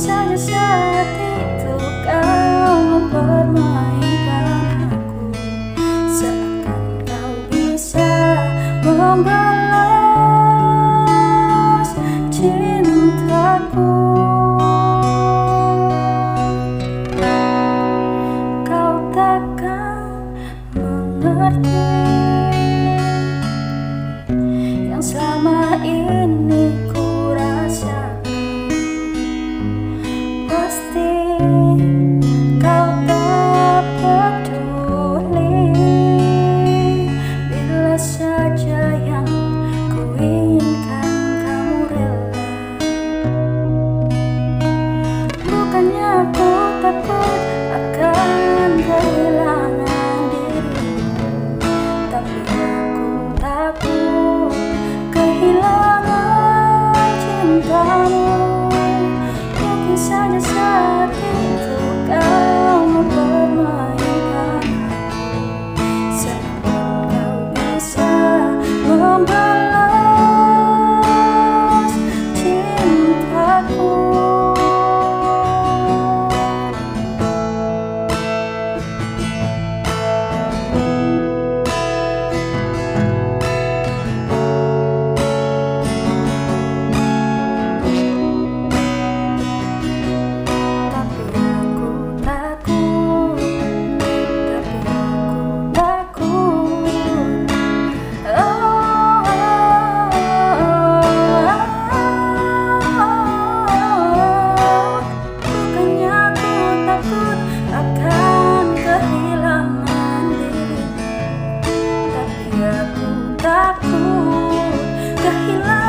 saja saat itu kau mempermainkan aku. Seakan kau bisa membalas cintaku. Kau takkan mengerti pagkakamu Kung saja kehilangan